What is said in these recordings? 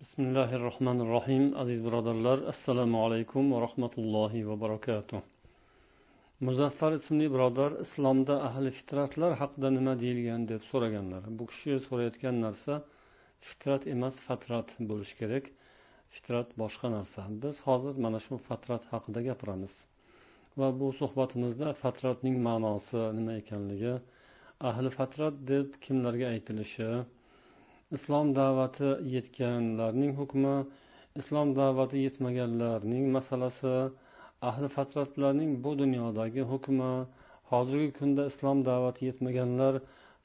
bismillahi rohmanir rohim aziz birodarlar. Assalomu alaykum va rahmatullohi va barakatuh. Muzaffar ismli birodar islomda ahli fitratlar haqida nima deyilgan deb so'raganlar. Bu kishi so'rayotgan narsa fitrat emas fatrat bo'lishi kerak. Fitrat boshqa narsa. Biz hozir mana shu fatrat haqida gapiramiz. Va bu suhbatimizda fatratning ma'nosi nima ekanligi ahli fatrat deb kimlarga aytilishi islom da'vati yetganlarning hukmi islom da'vati yetmaganlarning masalasi ahli fatratlarning bu dunyodagi hukmi hozirgi kunda islom da'vati yetmaganlar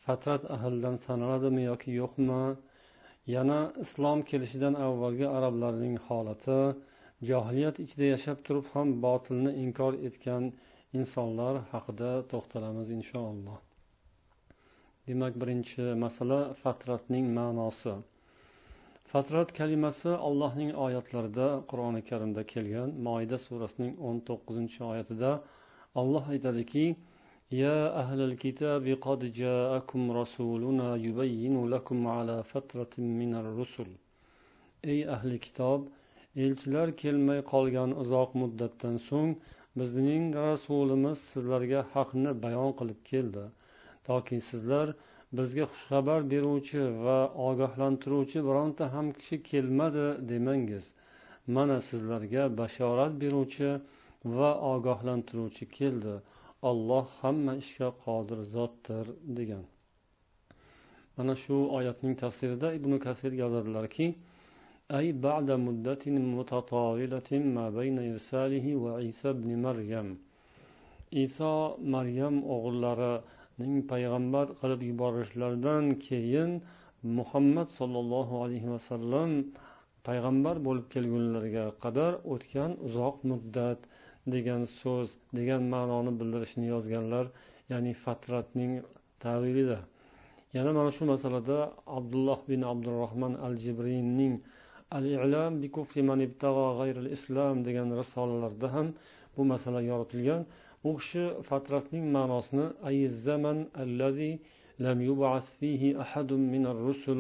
fatrat ahlidan sanaladimi yoki yo'qmi? Yana islom kelishidan avvalgi arablarning holati johiliyat ichida yashab turib ham botilni inkor etgan insonlar haqida to'xtalamiz inshaalloh. demak birinchi masala fatratning ma'nosi fatrat kalimasi allohning oyatlarida qur'oni karimda kelgan moida surasining o'n to'qqizinchi oyatida olloh aytadiki يا أهل الكتاب قد جاءكم رسولنا يبين لكم على فترة من الرسل ey ahli kitob elchilar kelmay qolgan uzoq muddatdan so'ng bizning rasulimiz sizlarga haqni bayon qilib keldi toki sizlar bizga xushxabar beruvchi va ogohlantiruvchi bironta ham kishi kelmadi demangiz mana sizlarga bashorat beruvchi va ogohlantiruvchi keldi olloh hamma ishga qodir zotdir degan mana shu oyatning tafsirida ibn kasir yozadilarki أي بعد مدة متطاولة ما بين إرساله وعيسى بن مريم إيسى مريم o'g'illari ning payg'ambar qilib yuborishlaridan keyin muhammad sollallohu alayhi vasallam payg'ambar bo'lib kelgunlariga qadar o'tgan uzoq muddat degan so'z degan ma'noni bildirishini yozganlar ya'ni fatratning tavilida yana mana shu masalada abdulloh bin abdurahmon al jibrinning al ilam bi kufri man g'ayril islam degan risolalarda ham bu masala yoritilgan. U kishi fatratning ma'nosini zaman allazi lam yub'as fihi ahadun minar rusul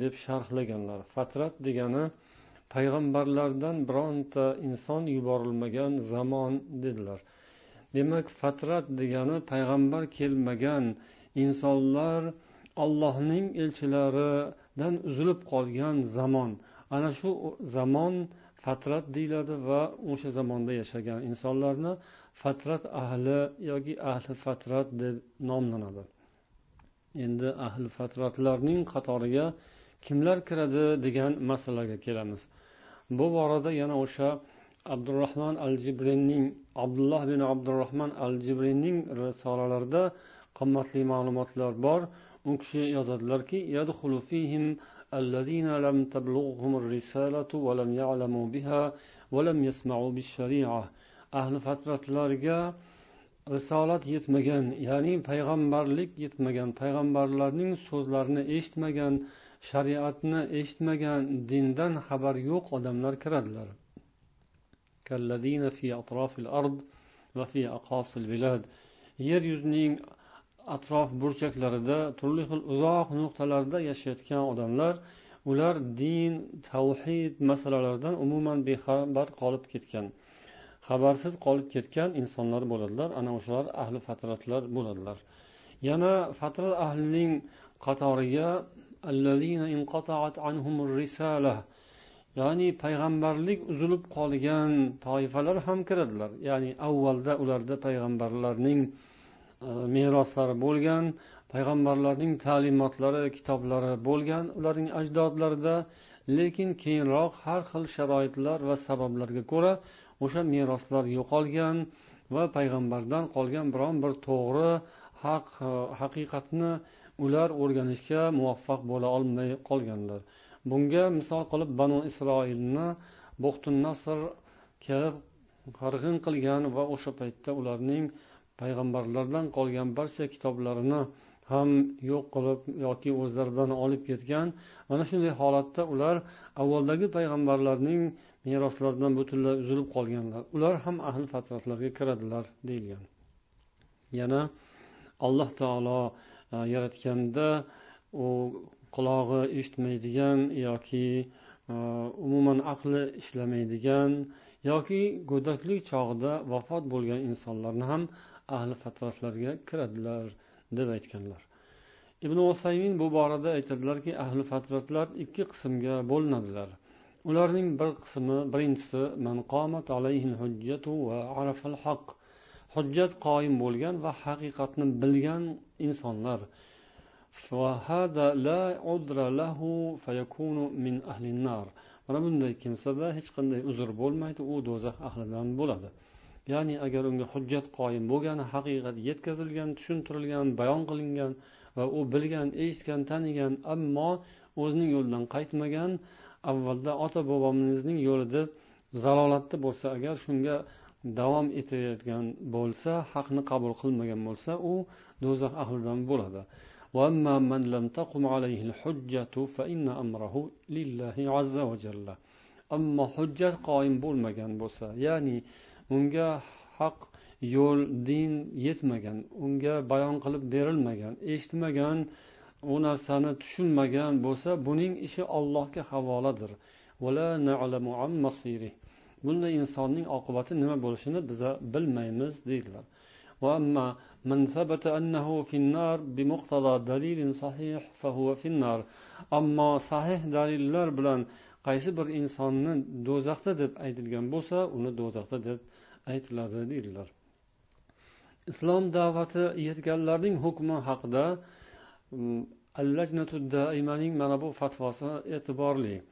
deb sharhlaganlar. Fatrat degani payg'ambarlardan bironta inson yuborilmagan zamon dedilar. Demak fatrat degani payg'ambar kelmagan insonlar ollohning elchilaridan uzilib qolgan zamon ana shu zamon fatrat deyiladi va o'sha zamonda yashagan insonlarni fatrat ahli yoki ahli fatrat deb nomlanadi endi ahli fatratlarning qatoriga kimlar kiradi degan masalaga kelamiz bu borada yana o'sha abdurahmon al jibrinning abdulloh bin abdurahmon al jibrinning risolalarida qimmatli ma'lumotlar bor u kishi yozadilarki الذين لم تبلغهم الرسالة ولم يعلموا بها ولم يسمعوا بالشريعة ahli fatratlarga risolat yetmagan ya'ni payg'ambarlik yetmagan payg'ambarlarning so'zlarini eshitmagan shariatni eshitmagan dindan xabar yo'q odamlar kiradilar. Yer yuzining atrof burchaklarida turli xil uzoq nuqtalarda yashayotgan odamlar ular din tavhid masalalaridan umuman bexabar qolib ketgan. Xabarsiz qolib ketgan insonlar bo'ladilar. Ana o'shalar ahli fatratlar bo'ladilar. Yana fatrat ahlining qatoriga ya'ni payg'ambarlik uzilib qolgan toifalar ham kiradilar. Ya'ni avvalda ularda payg'ambarlarning e, meroslari bo'lgan payg'ambarlarning ta'limotlari kitoblari bo'lgan ularning ajdodlarida. Lekin keyinroq har xil sharoitlar va sabablarga ko'ra o'sha meroslar yo'qolgan va payg'ambardan qolgan biron bir to'g'ri haq e, haqiqatni ular o'rganishga muvaffaq bo'la olmay qolganlar. Bunga misol qilib banu isroilni buxtun nasr kelib qirg'in qilgan va o'sha paytda ularning payg'ambarlardan qolgan barcha kitoblarini ham yo'q qilib yoki o'zlaridan olib ketgan. Mana shunday holatda ular avvaldagi payg'ambarlarning meroslardan butunlay uzilib qolganlar. Ular ham ahli fatratlarga kiradilar deyilgan. Yana alloh taolo e, yaratganda u qulog'i eshitmaydigan yoki e, umuman aqli ishlamaydigan yoki go'daklik chog'ida vafot bo'lgan insonlarni ham ahli fatratlarga kiradilar deb aytganlar. Ibn usaymin bu borada aytadilarki ahli fatratlar ikki qismga bo'linadilar. Ularning bir qismi birinchisi man hujjatu va arafal haq hujjat qoyim bo'lgan va haqiqatni bilgan insonlar. Mana bunday kimsada hech qanday uzr bo'lmaydi u do'zax ahlidan bo'ladi. Ya'ni agar unga hujjat qoyim bo'lgan haqiqat yetkazilgan tushuntirilgan bayon qilingan va u bilgan eshitgan tanigan ammo o'zining yo'lidan qaytmagan avvalda ota bobomizning yo'lida zalolatda bo'lsa agar shunga davom etayotgan bo'lsa haqni qabul qilmagan bo'lsa u do'zax ahlidan bo'ladi. Ammo hujjat qoyim bo'lmagan bo'lsa ya'ni unga haq yo'l din yetmagan unga bayon qilib berilmagan eshitmagan u narsani tushunmagan bo'lsa buning ishi ollohga havoladir. Bunday insonning oqibati nima bo'lishini biza bilmaymiz deydilar. Ammo sahih dalillar bilan qaysi bir insonni do'zaxda deb aytilgan bo'lsa uni do'zaxda deb aytiladi deydilar. Islom da'vati yetganlarning hukmi haqida mm, allajnatu daimaning mana bu fatvosi e'tiborli.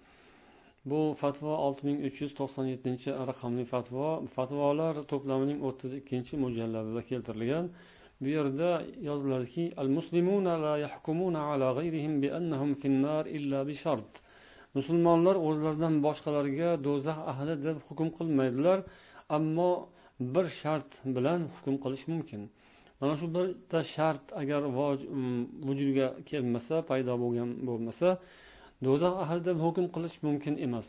Bu fatvo olti ming uch yuz to'qson yettinchi raqamli fatvo. Fatvolar to'plamining o'ttiz ikkinchi mo'ljallarida keltirilgan. Bu yerda yoziladiki al muslimuna la yahkumuna ala ghayrihim bi annahum finnar illa bi shart musulmonlar o'zlaridan boshqalarga do'zax ahli deb hukm qilmaydilar ammo bir shart bilan hukm qilish mumkin. mana shu bitta shart agar vujudga kelmasa paydo bo'lgan bo'lmasa do'zax ahli deb hukm qilish mumkin emas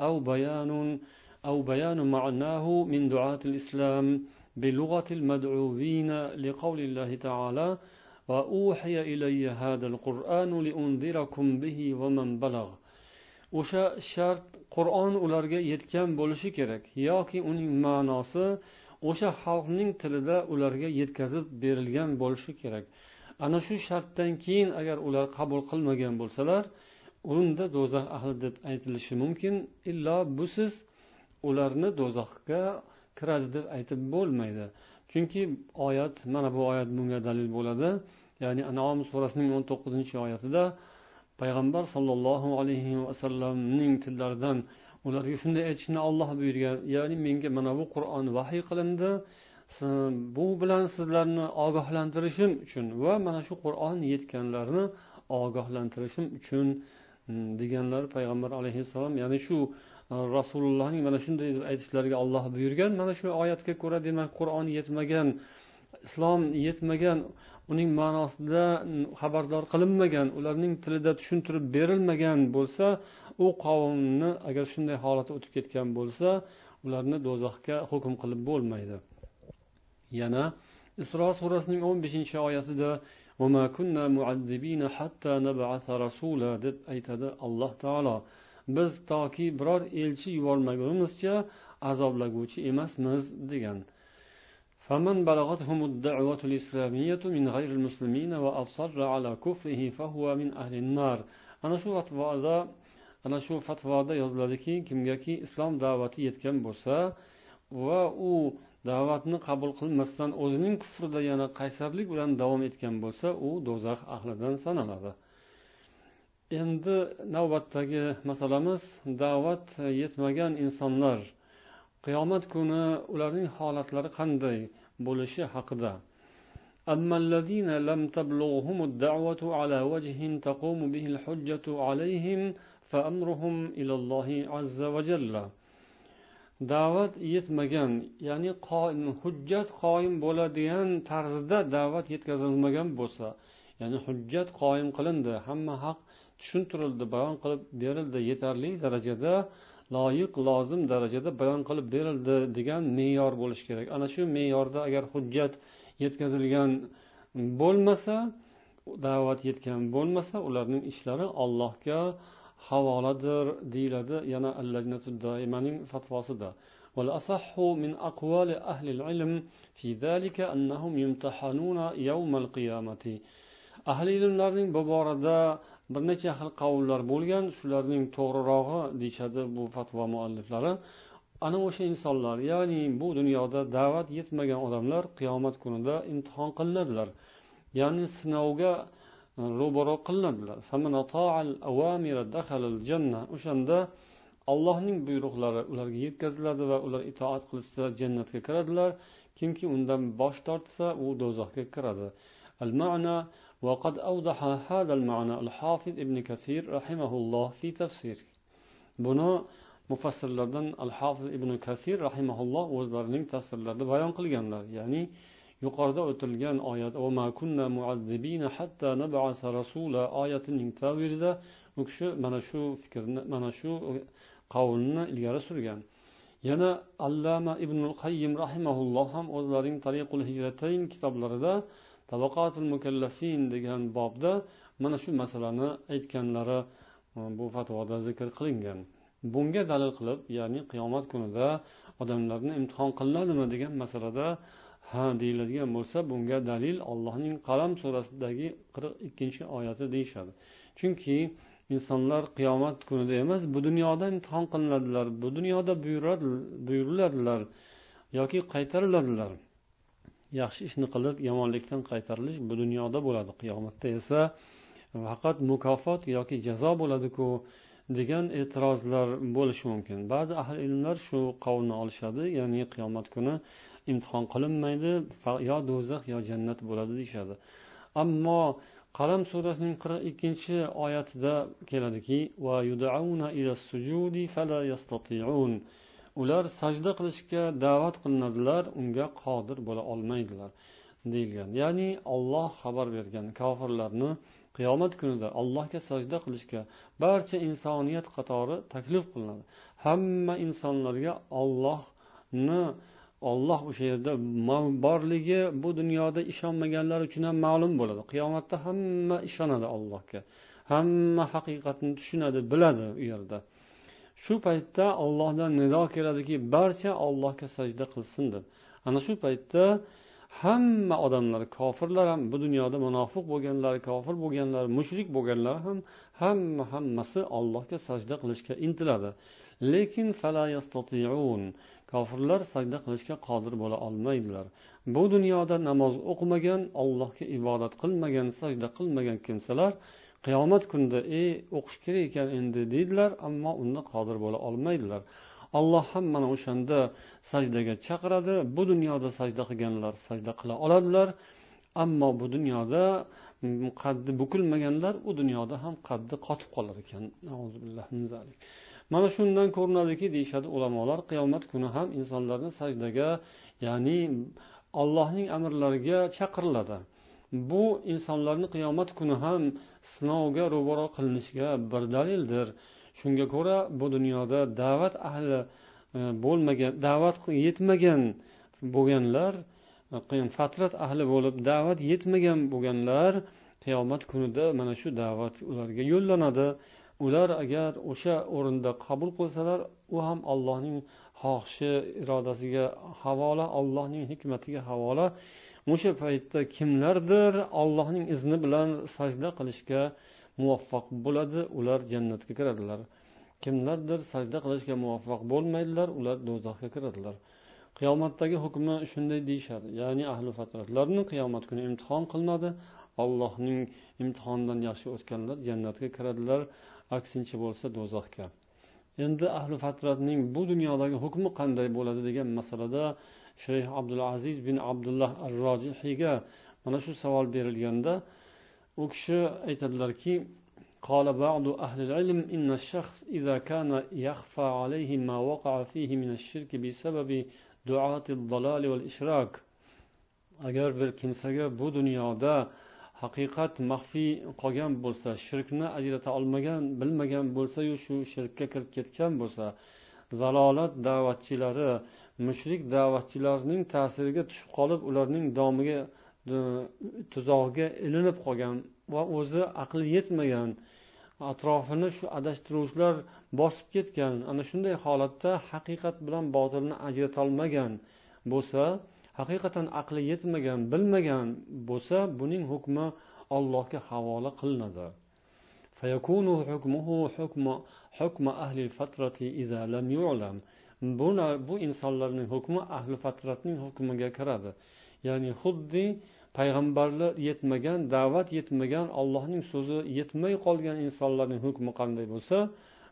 أو بيان أو بيان معناه من دعاة الإسلام بلغة المدعوين لقول الله تعالى وأوحي إلي هذا القرآن لأنذركم به ومن بلغ o'sha shart qur'on ularga yetgan bo'lishi kerak yoki uning ma'nosi o'sha xalqning tilida ularga yetkazib berilgan bo'lishi kerak. Ana shu shartdan keyin agar ular qabul qilmagan bo'lsalar unda do'zax ahli deb aytilishi mumkin. Illo busiz ularni do'zaxga kiradi deb aytib bo'lmaydi. Chunki oyat mana bu oyat bunga dalil bo'ladi. Ya'ni anom surasining o'n to'qqizinchi oyatida payg'ambar sollallohu alayhi vasallamning tillaridan ularga shunday aytishni olloh buyurgan. Ya'ni menga mana bu qur'on vahiy qilindi. Bu bilan sizlarni ogohlantirishim uchun va mana shu qur'on yetganlarni ogohlantirishim uchun mm, deganlar payg'ambar alayhissalom. Ya'ni shu e, rasulullohning mana shunday deb aytishlariga olloh buyurgan. Mana shu oyatga ko'ra demak qur'on yetmagan islom yetmagan uning ma'nosida xabardor qilinmagan ularning tilida tushuntirib berilmagan bo'lsa u qavmni agar shunday holat o'tib ketgan bo'lsa ularni do'zaxga hukm qilib bo'lmaydi yana isro surasining o'n beshinchi oyatida deb aytadi alloh taolo biz toki biror elchi yubormagunimizcha azoblaguvchi emasmiz degan فمن بلغتهم الدعوة الإسلامية من غير المسلمين وأصر على كفره فهو من أهل النار ana shu fatvoda ana shu fatvoda yoziladiki kimgaki islom da'vati yetgan bo'lsa va u da'vatni qabul qilmasdan o'zining kufrida yana qaysarlik bilan davom etgan bo'lsa u do'zax ahlidan sanaladi endi navbatdagi masalamiz da'vat yetmagan insonlar qiyomat kuni ularning holatlari qanday bo'lishi haqida أما الذين لم تبلغهم الدعوة على وجه تقوم به الحجة عليهم فأمرهم إلى الله عز وجل da'vat yetmagan ya'ni hujjat qoyim bo'ladigan tarzda da'vat yetkazilmagan bo'lsa ya'ni hujjat qoyim qilindi hamma haq tushuntirildi bayon qilib berildi yetarli darajada loyiq lozim darajada bayon qilib berildi degan me'yor bo'lishi kerak ana shu me'yorda agar hujjat yetkazilgan bo'lmasa da'vat yetgan bo'lmasa ularning ishlari allohga havoladir deyiladi yana allajnatudoimaning fatvosida والأصح من أقوال أهل العلم في ذلك أنهم يمتحنون يوم القيامة ahli ilmlarning bu borada bir necha xil qavullar bo'lgan shularning to'g'rirog'i deyishadi bu fatvo mualliflari ana o'sha insonlar ya'ni bu dunyoda da'vat yetmagan odamlar qiyomat kunida imtihon qilinadilar ya'ni sinovga e, ro'baro qilinadilar o'shanda allohning buyruqlari ularga yetkaziladi va ular itoat qilishsa jannatga kiradilar kimki undan bosh tortsa u do'zaxga kiradi المعنى وقد أوضح هذا المعنى الحافظ ابن كثير رحمه الله في تفسيره buni mufassirlardan al hofiz ibn kasir rahimaulloh o'zlarining tafsirlarida bayon qilganlar ya'ni yuqorida o'tilgan oyat oyatining tavirida u kishi mana shu fikrni mana shu qavlni ilgari surgan. Yana allama ibn qayyim rahimaulloh ham o'zlarining tariqul hijratayn kitoblarida tabaqatul mukallafin degan bobda mana shu masalani aytganlari e, bu fatvoda zikr qilingan. Bunga dalil qilib ya'ni qiyomat kunida odamlarni imtihon qilinadimi? degan masalada ha deyiladigan bo'lsa bunga dalil allohning qalam surasidagi qirq ikkinchi oyati deyishadi. Chunki insonlar qiyomat kunida emas bu dunyoda imtihon qilinadilar bu dunyoda buyuriladilar yoki qaytariladilar. Yaxshi ishni qilib yomonlikdan qaytarilish bu dunyoda bo'ladi qiyomatda esa faqat mukofot yoki jazo bo'ladiku degan e'tirozlar bo'lishi mumkin. Ba'zi ahli ilmlar shu qovulni olishadi ya'ni qiyomat kuni imtihon qilinmaydi yo do'zax yo jannat bo'ladi deyishadi. Ammo qalam surasining qirq ikkinchi oyatida keladiki ular sajda qilishga da'vat qilinadilar unga qodir bo'la olmaydilar deyilgan. Ya'ni olloh xabar bergan kofirlarni qiyomat kunida allohga sajda qilishga barcha insoniyat qatori taklif qilinadi. Hamma insonlarga ollohni olloh o'sha yerda borligi bu dunyoda ishonmaganlar uchun ham ma'lum bo'ladi. Qiyomatda hamma ishonadi allohga. Hamma haqiqatni tushunadi biladi u yerda. Shu paytda ollohdan nido keladiki barcha ollohga sajda qilsin deb. Ana shu paytda hamma odamlar kofirlar ham bu dunyoda munofiq bo'lganlar kofir bo'lganlar mushrik bo'lganlar ham hamma hammasi allohga sajda qilishga intiladi. Lekin kofirlar sajda qilishga qodir bo'la olmaydilar. Bu dunyoda namoz o'qimagan allohga ibodat qilmagan sajda qilmagan kimsalar qiyomat kunida ey o'qish kerak ekan endi deydilar ammo unda qodir bo'la olmaydilar. Alloh ham mana o'shanda sajdaga chaqiradi bu dunyoda sajda qilganlar sajda qila oladilar ammo bu dunyoda qaddi bukilmaganlar u dunyoda ham qaddi qotib qolar ekan. Mana shundan ko'rinadiki deyishadi ulamolar qiyomat kuni ham insonlarni sajdaga ya'ni allohning amrlariga chaqiriladi. Bu insonlarni qiyomat kuni ham sinovga ro'baro qilinishiga bir dalildir. Shunga ko'ra bu dunyoda da'vat ahli e, bo'lmagan da'vat yetmagan bo'lganlar e, fatrat ahli bo'lib da'vat yetmagan bo'lganlar qiyomat kunida mana shu da'vat ularga yo'llanadi. Ular agar o'sha o'rinda qabul qilsalar u ham allohning xohishi irodasiga havola allohning hikmatiga havola. O'sha paytda kimlardir allohning izni bilan sajda qilishga muvaffaq bo'ladi ular jannatga kiradilar. Kimlardir sajda qilishga muvaffaq bo'lmaydilar ular do'zaxga kiradilar. Qiyomatdagi hukmi shunday deyishadi. Ya'ni ahli fatratlarni qiyomat kuni imtihon qilinadi. Allohning imtihonidan yaxshi o'tganlar jannatga kiradilar. aksincha bo'lsa do'zaxga endi ahli fatratning bu dunyodagi hukmi qanday bo'ladi degan masalada shayx abdulaziz bin abdulloh ar rojihiyga mana shu savol berilganda u kishi aytadilarki قال بعض أهل العلم إن الشخص إذا كان يخفى عليه ما وقع فيه من الشرك بسبب دعاة الضلال والإشراك agar bir kimsaga bu dunyoda haqiqat maxfiy qolgan bo'lsa shirkni ajrata olmagan bilmagan bo'lsayu shu shirkka kirib ketgan bo'lsa zalolat da'vatchilari mushrik da'vatchilarning ta'siriga tushib qolib ularning domiga tuzog'iga ilinib qolgan va o'zi aqli yetmagan atrofini shu adashtiruvchilar bosib ketgan ana shunday holatda haqiqat bilan botilni ajratolmagan bo'lsa haqiqatan aqli yetmagan bilmagan bo'lsa buning hukmi allohga havola qilinadi. Bu insonlarning hukmi ahli fatratning hukmiga kiradi. Ya'ni xuddi payg'ambarlar yetmagan da'vat yetmagan allohning so'zi yetmay qolgan insonlarning hukmi qanday bo'lsa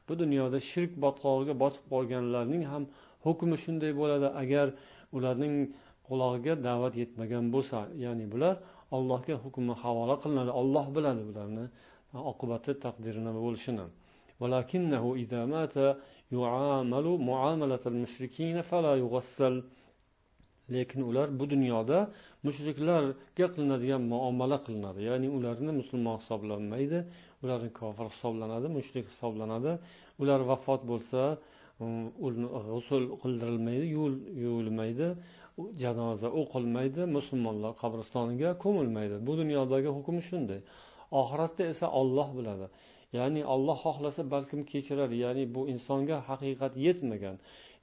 bu dunyoda shirk botqog'iga botib qolganlarning ham hukmi shunday bo'ladi. Agar ularning qulog'iga da'vat yetmagan bo'lsa ya'ni bular allohga hukmi havola qilinadi olloh biladi bularni oqibati taqdirini bo'lishini. Lekin ular bu dunyoda mushriklarga qilinadigan muomala qilinadi. Ya'ni ularni musulmon hisoblanmaydi ularni kofir hisoblanadi mushrik hisoblanadi. Ular vafot bo'lsa um, g'usul qildirilmaydi yuvilmaydi. Janoza o'qilmaydi musulmonlar qabristoniga ko'milmaydi. Bu dunyodagi hukm shunday. Oxiratda esa olloh biladi. Ya'ni olloh xohlasa balkim kechirar ya'ni bu insonga haqiqat yetmagan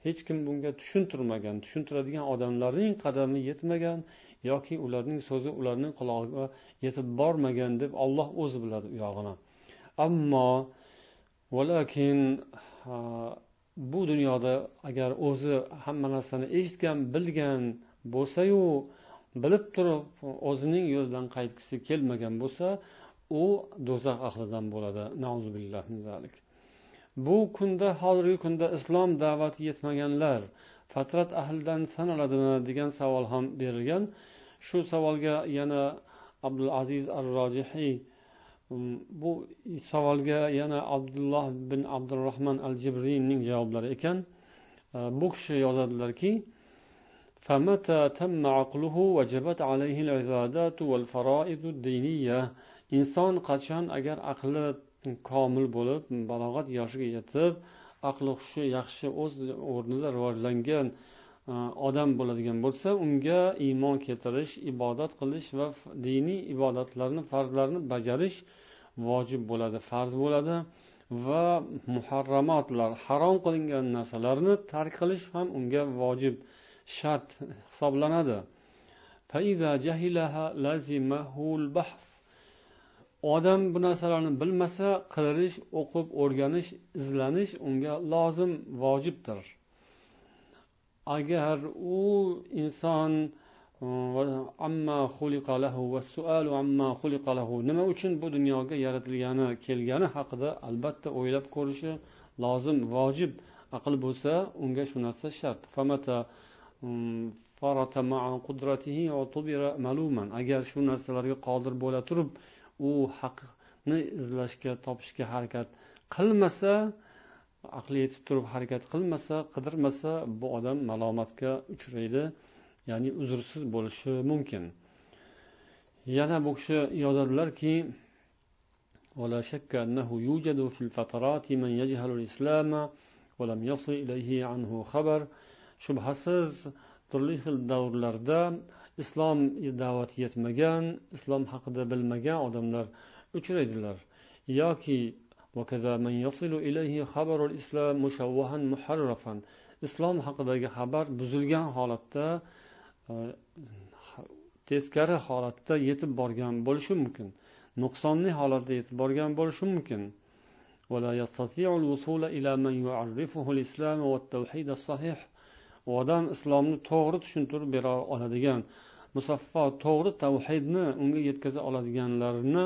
hech kim bunga tushuntirmagan tushuntiradigan odamlarning qadami yetmagan yoki ularning so'zi ularning qulog'iga yetib bormagan deb olloh o'zi biladi u yog'ini. Ammo bu dunyoda agar o'zi hamma narsani eshitgan bilgan bo'lsayu bilib turib o'zining yo'lidan qaytgisi kelmagan bo'lsa u do'zax ahlidan bo'ladi. Bu kunda hozirgi kunda islom da'vati yetmaganlar fatrat ahlidan sanaladimi degan savol ham berilgan. Shu savolga yana abdul aziz ar rojihiy bu savolga yana abdulloh bin abdurahmon al jibriyning javoblari ekan bu kishi yozadilarki inson qachon agar aqli komil bo'lib balog'at yoshiga yetib aqli hushi yaxshi o'z o'rnida rivojlangan odam bo'ladigan bo'lsa unga iymon keltirish ibodat qilish va diniy ibodatlarni farzlarni bajarish vojib bo'ladi farz bo'ladi va muharramotlar harom qilingan narsalarni tark qilish ham unga vojib shart hisoblanadi. Odam bu narsalarni bilmasa qidirish o'qib o'rganish izlanish unga lozim vojibdir. Agar u inson Mm, nima uchun bu dunyoga yaratilgani kelgani haqida albatta o'ylab ko'rishi lozim vojib aql bo'lsa unga shu narsa shart. Mm, Agar shu narsalarga qodir bo'la turib u haqni izlashga topishga harakat qilmasa aqli yetib turib harakat qilmasa qidirmasa bu odam malomatga uchraydi. ya'ni uzrsiz bo'lishi mumkin yana bu kishi yozadilarki ولا شك أنه يوجد في الفترات من يجهل الإسلام ولم يصل إليه عنه خبر shubhasiz turli xil davrlarda islom da'vati yetmagan islom haqida bilmagan odamlar uchraydilar yoki islom haqidagi xabar buzilgan holatda teskari holatda yetib borgan bo'lishi mumkin. Nuqsonli holatda yetib borgan bo'lishi mumkin. Odam islomni to'g'ri tushuntirib bera oladigan musaffo to'g'ri tavhidni unga yetkaza oladiganlarni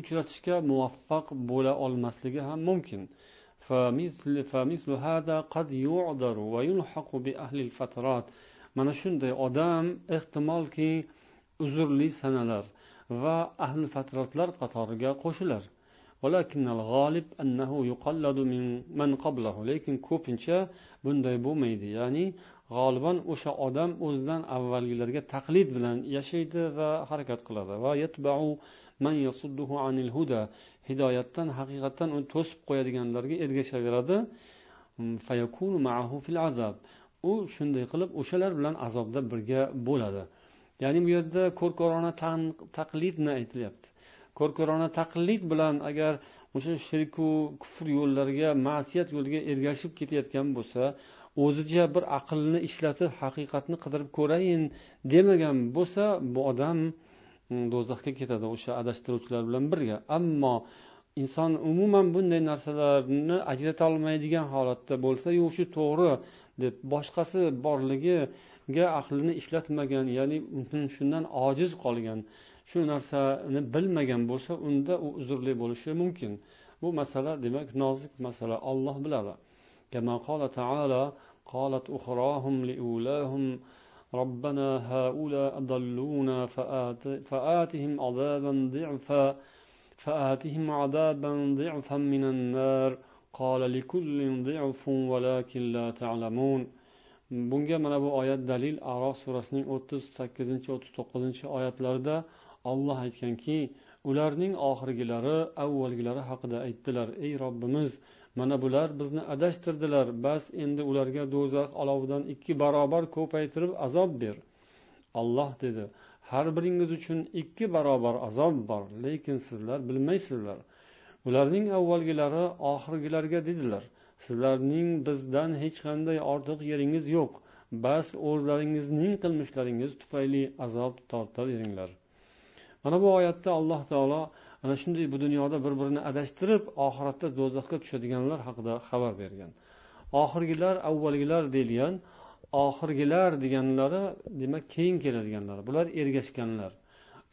uchratishga muvaffaq bo'la olmasligi ham mumkin. Mana shunday odam ehtimolki uzrli sanalar va ahli fatratlar qatoriga qo'shilar. Lekin ko'pincha bunday bo'lmaydi. Ya'ni g'oliban o'sha odam o'zidan avvalgilarga taqlid bilan yashaydi va harakat qiladi. Va yatbau man yasudduhu anil huda. Hidoyatdan haqiqatdan uni to'sib qo'yadiganlarga ergashaveradi. U shunday qilib o'shalar bilan azobda birga bo'ladi. Ya'ni bu yerda ko'rkorona taqlidni aytilyapti. Ko'rko'rona taqlid bilan agar o'sha shirku kufr yo'llariga ma'siyat yo'liga ergashib ketayotgan bo'lsa o'zicha bir aqlni ishlatib haqiqatni qidirib ko'rayin demagan bo'lsa bu odam mm, do'zaxga ketadi o'sha adashtiruvchilar bilan birga. Ammo inson umuman bunday narsalarni ajrata olmaydigan holatda bo'lsa yo'q shu to'g'ri deb boshqasi borligiga aqlini ishlatmagan ya'ni shundan ojiz qolgan shu narsani bilmagan bo'lsa unda u uzrli bo'lishi mumkin bu masala demak nozik masala olloh biladi كما قال تعالى قالت أخراهم لأولاهم ربنا هؤلاء أضلونا فآت فآتهم عذابا ضعفا فآتهم عذابا ضعفا من النار قال لكل ضعف ولكن لا تعلمون bunga mana bu oyat dalil arof surasining o'ttiz sakkizinchi o'ttiz to'qqizinchi oyatlarida olloh aytganki ularning oxirgilari avvalgilari haqida aytdilar ey robbimiz mana bular bizni adashtirdilar bas endi ularga do'zax olovidan ikki barobar ko'paytirib azob ber olloh dedi har biringiz uchun ikki barobar azob bor lekin sizlar bilmaysizlar Ularning avvalgilari oxirgilarga dedilar sizlarning bizdan hech qanday ortiq yeringiz yo'q bas o'zlaringizning qilmishlaringiz tufayli azob tortaveringlar mana bu oyatda alloh taolo ana shunday bu dunyoda bir birini adashtirib oxiratda do'zaxga tushadiganlar haqida xabar bergan. Oxirgilar avvalgilar deyilgan oxirgilar deganlari demak keyin keladiganlar bular ergashganlar.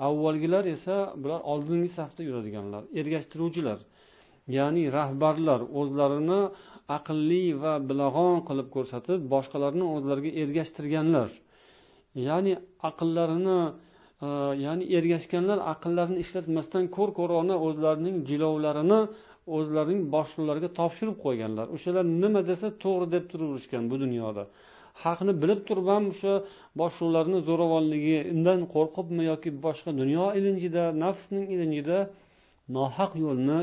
Avvalgilar esa bular oldingi safda yuradiganlar ergashtiruvchilar ya'ni rahbarlar o'zlarini aqlli va bilag'on qilib ko'rsatib boshqalarni o'zlariga ergashtirganlar. Ya'ni aqllarini e, ya'ni ergashganlar aqllarini ishlatmasdan ko'r ko'rona o'zlarining jilovlarini o'zlarining boshliqlariga topshirib qo'yganlar. O'shalar nima desa to'g'ri deb turaverishgan bu dunyoda. Haqni bilib turib ham o'sha boshliqlarni zo'ravonligidan qo'rqibmi yoki boshqa dunyo ilinjida nafsning ilinjida nohaq yo'lni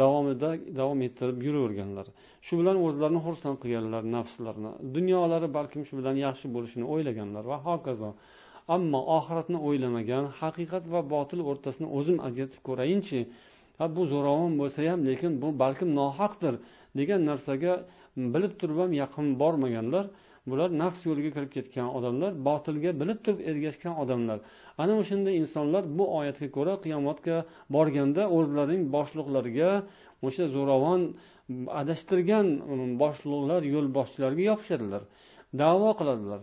davomida davom ettirib yuraverganlar. Shu bilan o'zlarini xursand qilganlar nafslarini dunyolari balkim shu bilan yaxshi bo'lishini o'ylaganlar va hokazo. Ammo oxiratni o'ylamagan haqiqat va botil o'rtasini o'zim ajratib ko'rayinchi ha bu zo'ravon bo'lsa ham lekin bu balkim nohaqdir degan narsaga bilib turib ham yaqin bormaganlar. Bular nafs yo'liga kirib ketgan odamlar botilga bilib turib ergashgan odamlar. Ana o'shanda insonlar bu oyatga ko'ra qiyomatga borganda o'zlarining boshliqlariga o'sha zo'ravon adashtirgan um, boshliqlar yo'lboshchilarga yopishadilar davo qiladilar.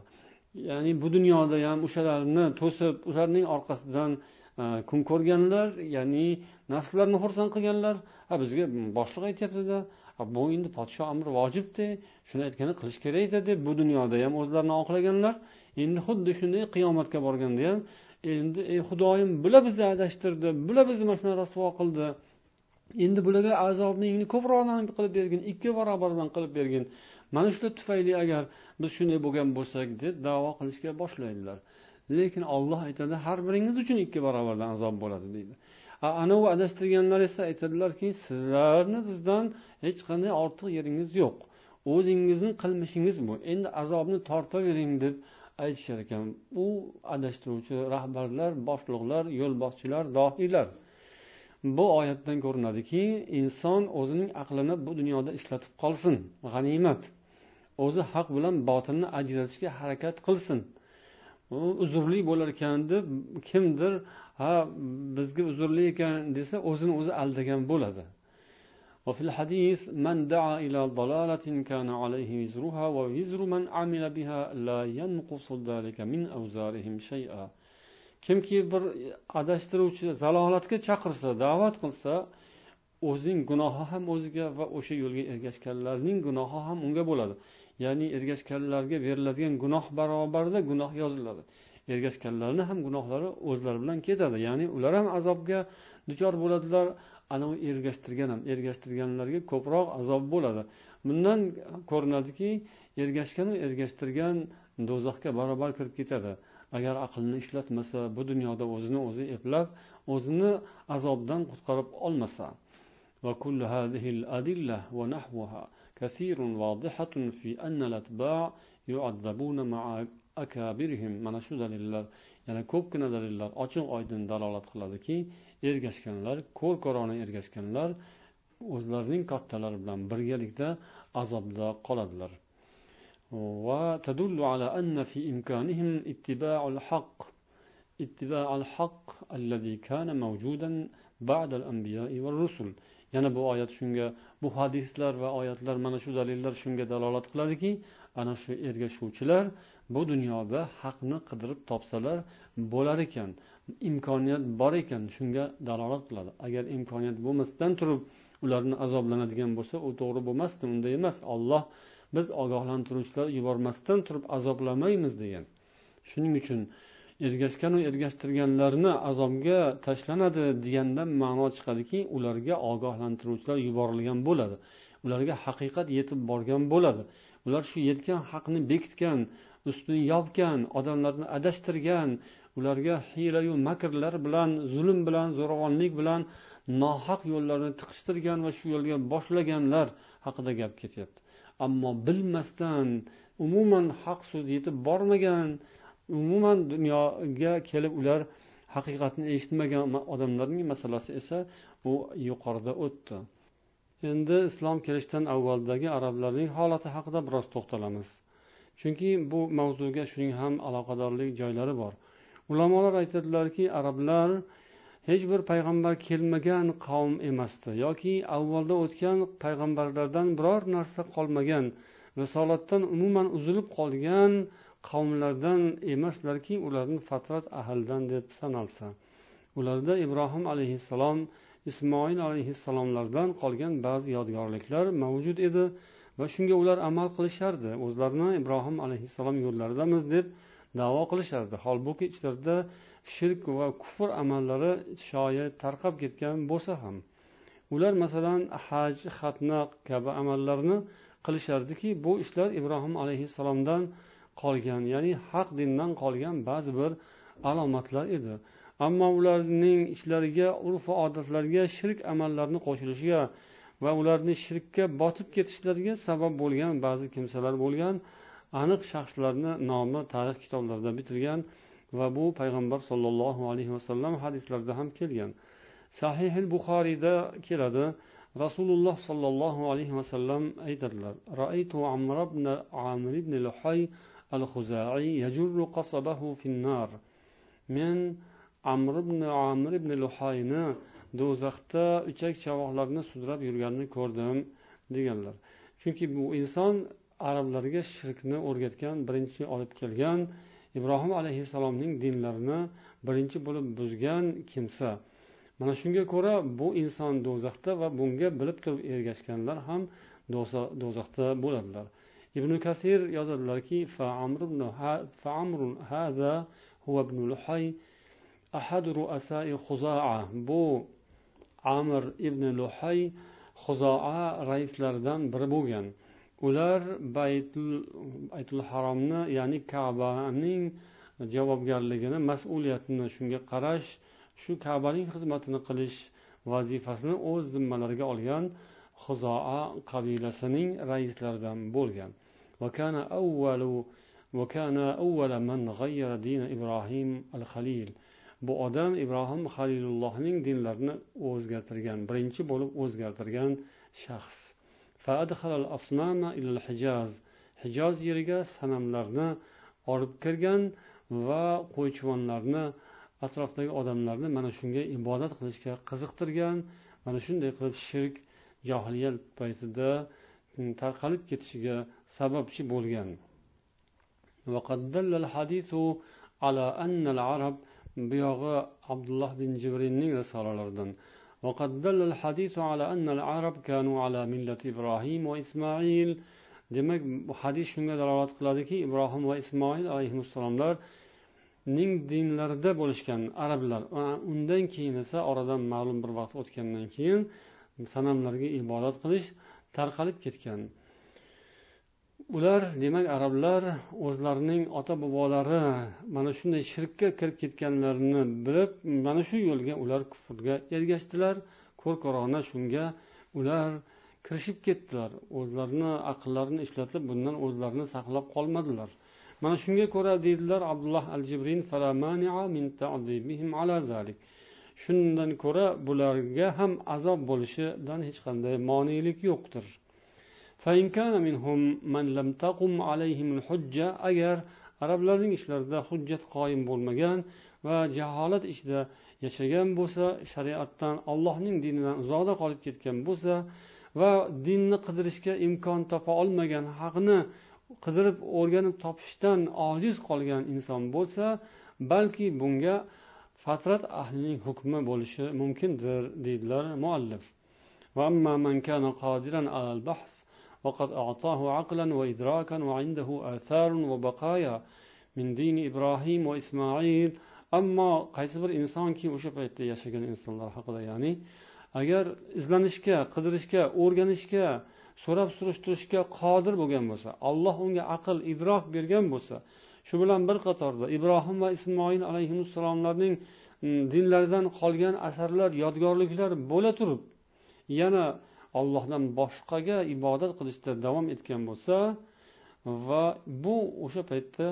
Ya'ni bu dunyoda ham o'shalarni to'sib ularning orqasidan uh, kun ko'rganlar ya'ni nafslarni xursand qilganlar a bizga boshliq aytyaptida bu endi podsho amri vojibda shuni aytgani qilish kerak deb bu dunyoda ham o'zlarini oqlaganlar. Endi xuddi shunday qiyomatga borganda ham endi ey xudoyim bular bizni adashtirdi bular bizni mana shuni rasvo qildi endi bularga azobni ko'proq qilib bergin ikki barobardan qilib bergin. Mana shular tufayli agar biz shunday bo'lgan bo'lsak deb davo qilishga boshlaydilar. Lekin olloh aytadi har biringiz uchun ikki barobardan azob bo'ladi deydi. Anavi adashtirganlar esa aytadilarki sizlarni bizdan hech qanday ortiq yeringiz yo'q. O'zingizni qilmishingiz bu endi azobni tortavering deb aytishar ekan. U adashtiruvchi rahbarlar boshliqlar yo'lboshchilar dohiylar. Bu oyatdan ko'rinadiki inson o'zining aqlini bu dunyoda ishlatib qolsin. G'animat. O'zi haq bilan botilni ajratishga harakat qilsin. uzrli bo'lar ekan deb kimdir ha bizga uzrli ekan desa o'zini o'zi aldagan bo'ladi وفي الحديث من دعا إلى ضلالة كان عليه وزرها ووزر من عمل بها لا ينقص ذلك من أوزارهم شيئا kimki bir adashtiruvchi zalolatga chaqirsa da'vat qilsa o'zining gunohi ham o'ziga va o'sha yo'lga ergashganlarning gunohi ham unga bo'ladi Ya'ni ergashganlarga beriladigan gunoh barobarida gunoh yoziladi. Ergashganlarni ham gunohlari o'zlari bilan ketadi ya'ni ular ham azobga duchor bo'ladilar. Anavi ergashtirgan ham ergashtirganlarga ko'proq azob bo'ladi. Bundan ko'rinadiki ergashganu ergashtirgan do'zaxga barobar kirib ketadi. Agar aqlni ishlatmasa bu dunyoda o'zini o'zi eplab o'zini azobdan qutqarib olmasa. كثير واضحة في أن الأتباع يعذبون مع أكابرهم. من شو دليل يعني كوب كنا دليل أجن أيدن دلالة خلادك إرغش كنلر كور كورانا إرغش كنلر وزلرنين قطلر بلان برغيالك دا أزاب دا قلدلر وتدل على أن في إمكانهم اتباع الحق اتباع الحق الذي كان موجودا بعد الأنبياء والرسل. Yana bu oyat shunga bu hadislar va oyatlar mana shu dalillar shunga dalolat qiladiki ana shu ergashuvchilar bu dunyoda haqni qidirib topsalar bo'lar ekan imkoniyat bor ekan shunga dalolat qiladi. Agar imkoniyat bo'lmasdan turib ularni azoblanadigan bo'lsa u to'g'ri bo'lmasdi unday emas. Olloh biz ogohlantiruvchilar yubormasdan turib azoblamaymiz degan. Shuning uchun ergashganu ergashtirganlarni azobga tashlanadi degandan ma'no chiqadiki ularga ogohlantiruvchilar yuborilgan bo'ladi. Ularga haqiqat yetib borgan bo'ladi. Ular shu yetgan haqni bekitgan ustini yopgan odamlarni adashtirgan ularga hiylayu makrlar bilan zulm bilan zo'ravonlik bilan nohaq yo'llarni tiqishtirgan va shu yo'lga boshlaganlar haqida gap ketyapti. Ammo bilmasdan umuman haq so'z yetib bormagan umuman dunyoga kelib ular haqiqatni eshitmagan odamlarning masalasi esa u yuqorida o'tdi. Endi islom kelishidan avvaldagi arablarning holati haqida biroz to'xtalamiz. Chunki bu mavzuga shuning ham aloqadorlik joylari bor. Ulamolar aytadilarki arablar hech bir payg'ambar kelmagan qavm emasdi yoki avvalda o'tgan payg'ambarlardan biror narsa qolmagan risolatdan umuman uzilib qolgan qavmlardan emaslarki ularni fatrat ahlidan deb sanalsa. Ularda ibrohim alayhissalom ismoil alayhissalomlardan qolgan ba'zi yodgorliklar mavjud edi va shunga ular amal qilishardi. O'zlarini ibrohim alayhissalom yo'llaridamiz deb davo qilishardi. Holbuki ichlarida shirk va kufr amallari shoyi tarqab ketgan bo'lsa ham ular masalan haj xatna kabi amallarni qilishardiki bu ishlar ibrohim alayhissalomdan qolgan ya'ni haq dindan qolgan ba'zi bir alomatlar edi. Ammo ularning ishlariga urf odatlarga shirk amallarni qo'shilishiga va ularni shirkka botib ketishlariga sabab bo'lgan ba'zi kimsalar bo'lgan aniq shaxslarni nomi tarix kitoblarida bitilgan va bu payg'ambar sollallohu alayhi vasallam hadislarida ham kelgan. Sahih buxoriyda keladi rasululloh sollallohu alayhi vasallam aytadilar al huza'iy yajurru qasabahu finnar. Men amr ibn amir ibn luhayni do'zaxda uchak chavoqlarni sudrab yurganini ko'rdim deganlar. Chunki bu inson arablarga shirkni o'rgatgan birinchi olib kelgan ibrohim alayhissalomning dinlarini birinchi bo'lib buzgan kimsa. Mana shunga ko'ra bu inson do'zaxda va bunga bilib turib ergashganlar ham do'zaxda bo'ladilar. Ibn kasir yozadilarki bu amir ibn luhay huzoa raislaridan biri bo'lgan. Ular baytul, baytul haromni ya'ni kabaning javobgarligini mas'uliyatini shunga qarash shu kabaning xizmatini qilish vazifasini o'z zimmalariga olgan huzoa qabilasining raislaridan bo'lgan وكان أول وكان أول من غير دين إبراهيم الخليل bu odam ibrohim halilullohning dinlarini o'zgartirgan birinchi bo'lib o'zgartirgan shaxs hijoz yeriga sanamlarni olib kirgan va qo'ychivonlarni atrofdagi odamlarni mana shunga ibodat qilishga qiziqtirgan mana shunday qilib shirk johiliyat paytida tarqalib ketishiga sababchi bo'lgan buyog'i abdulloh bin jibrinning risolalaridan وقد دل الحديث على أن العرب كانوا على ملة إبراهيم وإسماعيل demak bu hadis shunga dalolat qiladiki ibrohim va ismoil alayhissalomlarning dinlarida bo'lishgan arablar undan keyin esa oradan ma'lum bir vaqt o'tgandan keyin sanamlarga ibodat qilish tarqalib ketgan. Ular demak arablar o'zlarining ota bobolari mana shunday shirkka kirib ketganlarini bilib mana shu yo'lga ular kufrga ergashdilar. Ko'rkorona shunga ular kirishib ketdilar. O'zlarini aqllarini ishlatib bundan o'zlarini saqlab qolmadilar. Mana shunga ko'ra deydilar abdulloh al jibrin shundan ko'ra bularga ham azob bo'lishidan hech qanday monelik yo'qdir. Agar arablarning ishlarida hujjat qoyim bo'lmagan va jaholat ichida yashagan bo'lsa shariatdan allohning dinidan uzoqda qolib ketgan bo'lsa va dinni qidirishga imkon topa olmagan haqni qidirib o'rganib topishdan ojiz qolgan inson bo'lsa balki bunga fatrat ahlining hukmi bo'lishi mumkindir deydilar muallif وقد أعطاه عقلا وإدراكا وعنده آثار وبقايا من دين إبراهيم وإسماعيل ammo qaysi bir insonki o'sha paytda yashagan insonlar haqida ya'ni agar izlanishga qidirishga o'rganishga so'rab surishtirishga qodir bo'lgan bo'lsa alloh unga aql idrok bergan bo'lsa shu bilan bir qatorda ibrohim va ismoil alayhissalomlarning mm, dinlaridan qolgan asarlar yodgorliklar bo'la turib yana ollohdan boshqaga ibodat qilishda davom etgan bo'lsa va bu o'sha paytda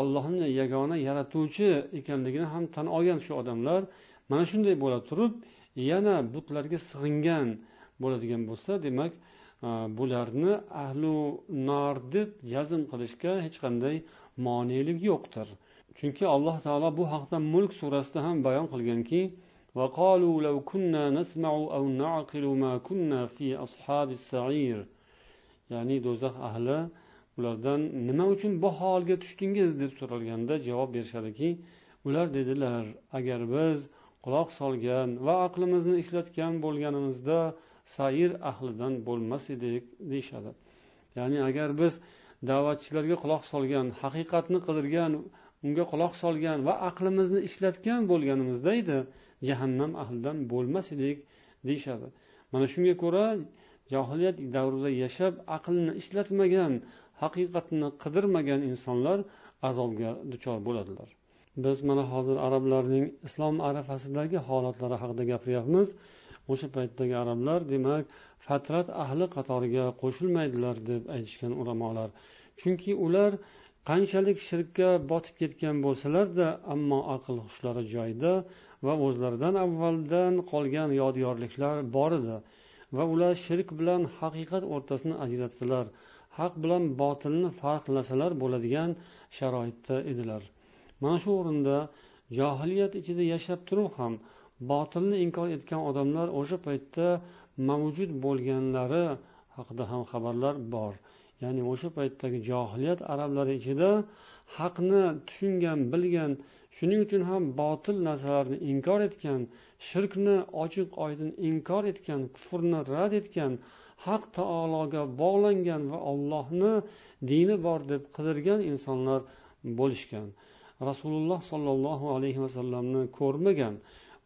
ollohni yagona yaratuvchi ekanligini ham tan olgan shu odamlar mana shunday bo'la turib yana butlarga sig'ingan bo'ladigan bo'lsa demak bularni ahlu nor deb jazm qilishga hech qanday monelik yo'qdir chunki alloh taolo bu haqda mulk surasida ham bayon qilganki وقالوا لو كنا نسمع أو نعقل ما كنا في أصحاب السعير ya'ni do'zax ahli ulardan nima uchun bu holga tushdingiz deb so'ralganda javob berishadiki ular dedilar agar biz quloq solgan va aqlimizni ishlatgan bo'lganimizda sayr ahlidan bo'lmas edik deyishadi. Ya'ni agar biz da'vatchilarga quloq solgan haqiqatni qidirgan unga quloq solgan va aqlimizni ishlatgan bo'lganimizda edi jahannam ahlidan bo'lmas edik deyishadi. Mana shunga ko'ra johiliyat davrida yashab aqlni ishlatmagan haqiqatni qidirmagan insonlar azobga duchor bo'ladilar. Biz mana hozir arablarning islom arafasidagi holatlari haqida gapiryapmiz. O'sha paytdagi arablar demak fatrat ahli qatoriga qo'shilmaydilar deb aytishgan ulamolar. Chunki ular qanchalik shirkka botib ketgan bo'lsalarda ammo aql hushlari joyida va o'zlaridan avvaldan qolgan yodgorliklar bor edi va ular shirk bilan haqiqat o'rtasini ajratsalar haq bilan botilni farqlasalar bo'ladigan sharoitda edilar. Mana shu o'rinda johiliyat ichida yashab turib ham botilni inkor etgan odamlar o'sha paytda mavjud bo'lganlari haqida ham xabarlar bor. Ya'ni o'sha paytdagi johiliyat arablari ichida haqni tushungan bilgan shuning uchun ham botil narsalarni inkor etgan shirkni ochiq oydin inkor etgan kufrni rad etgan haq taologa bog'langan va ollohni dini bor deb qidirgan insonlar bo'lishgan. Rasululloh sollallohu alayhi vasallamni ko'rmagan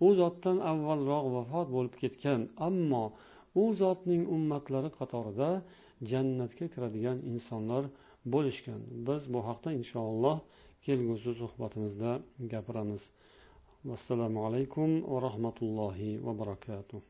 u zotdan avvalroq vafot bo'lib ketgan ammo u zotning ummatlari qatorida jannatga kiradigan insonlar bo'lishgan. Biz bu haqda inshaalloh kelgusi suhbatimizda gapiramiz. Vassalomu alaykum va rahmatullohi va barakatuh.